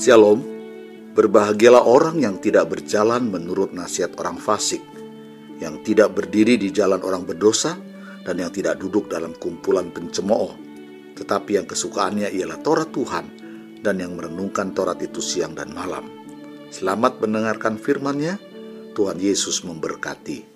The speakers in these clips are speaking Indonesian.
Shalom, berbahagialah orang yang tidak berjalan menurut nasihat orang fasik, yang tidak berdiri di jalan orang berdosa, dan yang tidak duduk dalam kumpulan pencemooh, tetapi yang kesukaannya ialah Taurat Tuhan, dan yang merenungkan Taurat itu siang dan malam. Selamat mendengarkan firman-Nya, Tuhan Yesus memberkati.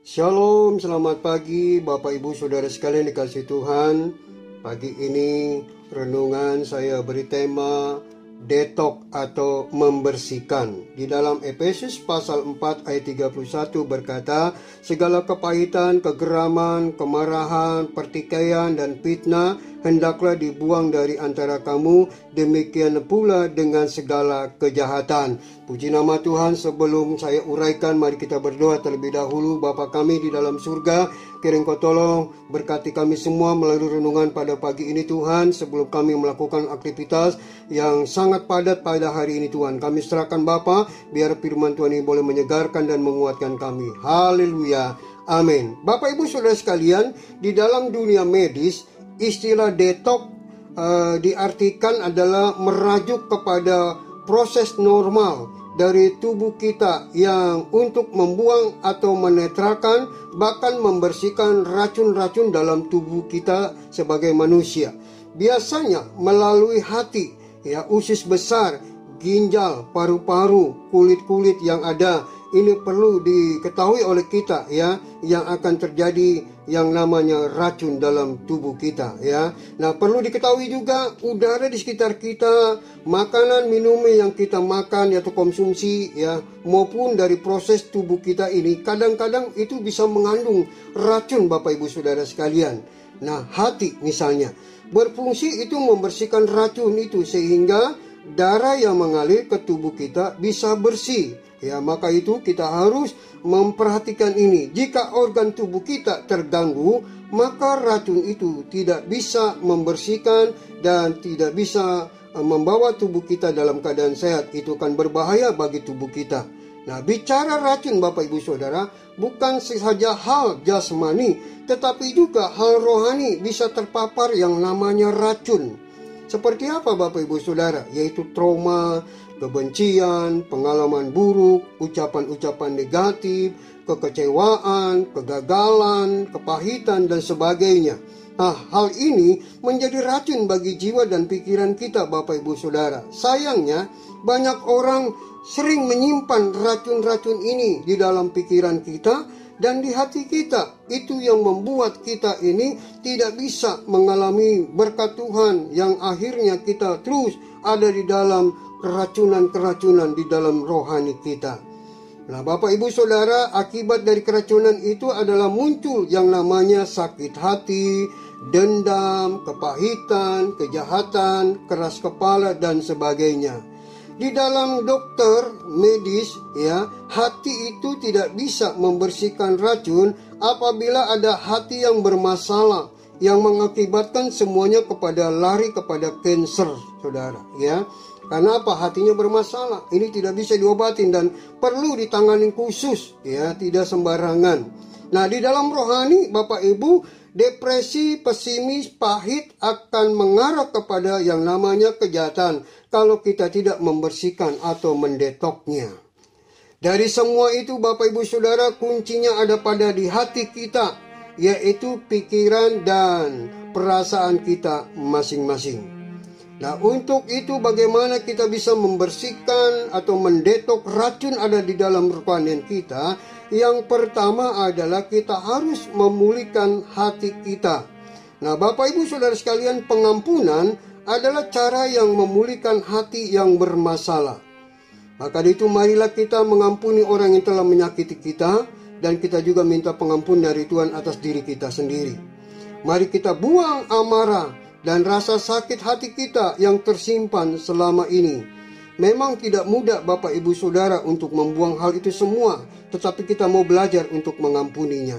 Shalom, selamat pagi Bapak Ibu Saudara sekalian dikasih Tuhan. Pagi ini renungan saya beri tema detok atau membersihkan. Di dalam Efesus pasal 4 ayat 31 berkata, segala kepahitan, kegeraman, kemarahan, pertikaian dan fitnah hendaklah dibuang dari antara kamu, demikian pula dengan segala kejahatan. Puji nama Tuhan, sebelum saya uraikan, mari kita berdoa terlebih dahulu. Bapa kami di dalam surga, kirim kau tolong, berkati kami semua melalui renungan pada pagi ini Tuhan, sebelum kami melakukan aktivitas yang sangat padat pada hari ini Tuhan. Kami serahkan Bapa, biar firman Tuhan ini boleh menyegarkan dan menguatkan kami. Haleluya. Amin. Bapak Ibu Saudara sekalian, di dalam dunia medis istilah detok uh, diartikan adalah merajuk kepada proses normal dari tubuh kita yang untuk membuang atau menetrakan bahkan membersihkan racun-racun dalam tubuh kita sebagai manusia. Biasanya melalui hati, ya usus besar, ginjal, paru-paru, kulit-kulit yang ada ini perlu diketahui oleh kita ya yang akan terjadi yang namanya racun dalam tubuh kita ya. Nah, perlu diketahui juga udara di sekitar kita, makanan minuman yang kita makan atau konsumsi ya maupun dari proses tubuh kita ini kadang-kadang itu bisa mengandung racun Bapak Ibu Saudara sekalian. Nah, hati misalnya berfungsi itu membersihkan racun itu sehingga darah yang mengalir ke tubuh kita bisa bersih Ya, maka itu kita harus memperhatikan ini. Jika organ tubuh kita terganggu, maka racun itu tidak bisa membersihkan dan tidak bisa eh, membawa tubuh kita dalam keadaan sehat. Itu akan berbahaya bagi tubuh kita. Nah, bicara racun Bapak Ibu Saudara, bukan saja hal jasmani, tetapi juga hal rohani bisa terpapar yang namanya racun. Seperti apa Bapak Ibu Saudara? Yaitu trauma, kebencian, pengalaman buruk, ucapan-ucapan negatif, kekecewaan, kegagalan, kepahitan, dan sebagainya. Nah, hal ini menjadi racun bagi jiwa dan pikiran kita, Bapak Ibu Saudara. Sayangnya, banyak orang sering menyimpan racun-racun ini di dalam pikiran kita dan di hati kita. Itu yang membuat kita ini tidak bisa mengalami berkat Tuhan yang akhirnya kita terus ada di dalam keracunan-keracunan di dalam rohani kita. Nah, Bapak Ibu Saudara, akibat dari keracunan itu adalah muncul yang namanya sakit hati, dendam, kepahitan, kejahatan, keras kepala dan sebagainya. Di dalam dokter medis ya, hati itu tidak bisa membersihkan racun apabila ada hati yang bermasalah yang mengakibatkan semuanya kepada lari kepada kanker, Saudara, ya. Karena apa? Hatinya bermasalah. Ini tidak bisa diobatin dan perlu ditangani khusus, ya, tidak sembarangan. Nah, di dalam rohani, Bapak Ibu, depresi, pesimis, pahit akan mengarah kepada yang namanya kejahatan kalau kita tidak membersihkan atau mendetoknya. Dari semua itu, Bapak Ibu Saudara, kuncinya ada pada di hati kita, yaitu pikiran dan perasaan kita masing-masing. Nah, untuk itu bagaimana kita bisa membersihkan atau mendetok racun ada di dalam rohanian kita? Yang pertama adalah kita harus memulihkan hati kita. Nah, Bapak Ibu Saudara sekalian, pengampunan adalah cara yang memulihkan hati yang bermasalah. Maka itu marilah kita mengampuni orang yang telah menyakiti kita dan kita juga minta pengampun dari Tuhan atas diri kita sendiri. Mari kita buang amarah, dan rasa sakit hati kita yang tersimpan selama ini. Memang tidak mudah Bapak Ibu Saudara untuk membuang hal itu semua, tetapi kita mau belajar untuk mengampuninya.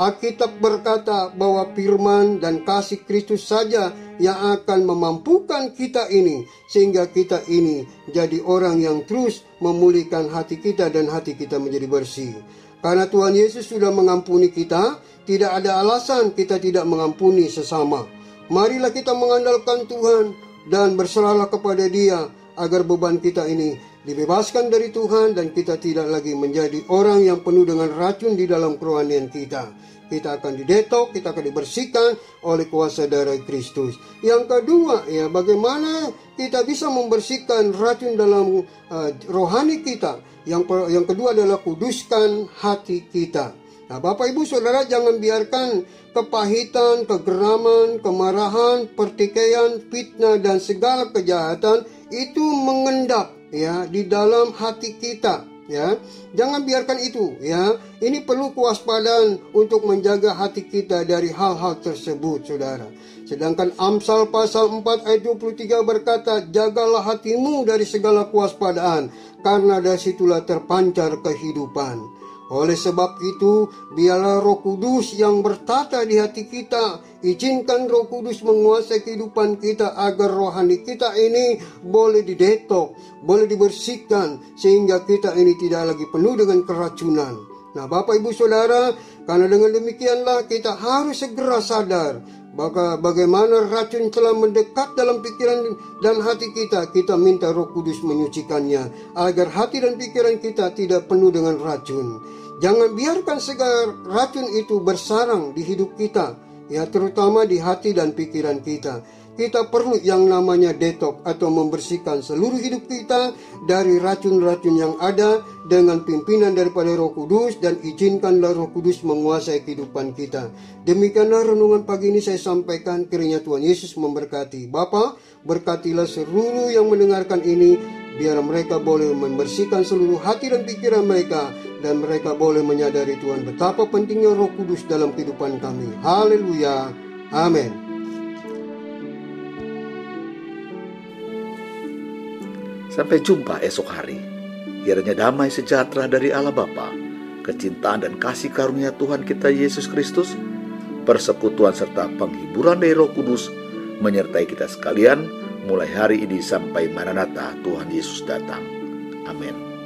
Alkitab berkata bahwa firman dan kasih Kristus saja yang akan memampukan kita ini sehingga kita ini jadi orang yang terus memulihkan hati kita dan hati kita menjadi bersih. Karena Tuhan Yesus sudah mengampuni kita, tidak ada alasan kita tidak mengampuni sesama. Marilah kita mengandalkan Tuhan dan berserahlah kepada Dia agar beban kita ini dibebaskan dari Tuhan dan kita tidak lagi menjadi orang yang penuh dengan racun di dalam kerohanian kita. Kita akan didetok, kita akan dibersihkan oleh kuasa darah Kristus. Yang kedua, ya bagaimana kita bisa membersihkan racun dalam uh, rohani kita. Yang yang kedua adalah kuduskan hati kita. Nah, Bapak Ibu Saudara jangan biarkan kepahitan, kegeraman, kemarahan, pertikaian, fitnah dan segala kejahatan itu mengendap ya di dalam hati kita ya. Jangan biarkan itu ya. Ini perlu kewaspadaan untuk menjaga hati kita dari hal-hal tersebut saudara. Sedangkan Amsal pasal 4 ayat 23 berkata jagalah hatimu dari segala kewaspadaan karena dari situlah terpancar kehidupan oleh sebab itu, biarlah Roh Kudus yang bertata di hati kita, izinkan Roh Kudus menguasai kehidupan kita agar rohani kita ini boleh didetok, boleh dibersihkan sehingga kita ini tidak lagi penuh dengan keracunan. Nah, Bapak Ibu Saudara, karena dengan demikianlah kita harus segera sadar maka bagaimana racun telah mendekat dalam pikiran dan hati kita, kita minta roh kudus menyucikannya, agar hati dan pikiran kita tidak penuh dengan racun. Jangan biarkan segala racun itu bersarang di hidup kita, ya terutama di hati dan pikiran kita. Kita perlu yang namanya detok atau membersihkan seluruh hidup kita dari racun-racun yang ada dengan pimpinan daripada Roh Kudus dan izinkanlah Roh Kudus menguasai kehidupan kita. Demikianlah renungan pagi ini saya sampaikan kiranya Tuhan Yesus memberkati. Bapa, berkatilah seluruh yang mendengarkan ini biar mereka boleh membersihkan seluruh hati dan pikiran mereka dan mereka boleh menyadari Tuhan betapa pentingnya Roh Kudus dalam kehidupan kami. Haleluya. Amin. Sampai jumpa esok hari. Kiranya damai sejahtera dari Allah Bapa, kecintaan dan kasih karunia Tuhan kita Yesus Kristus, persekutuan serta penghiburan dari Roh Kudus menyertai kita sekalian mulai hari ini sampai Maranatha Tuhan Yesus datang. Amin.